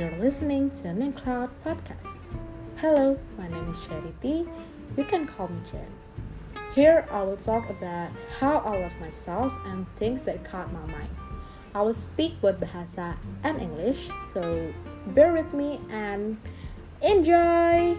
You're listening to an Cloud Podcast. Hello, my name is Charity. You can call me Jen. Here I will talk about how I love myself and things that caught my mind. I will speak both Bahasa and English, so bear with me and enjoy!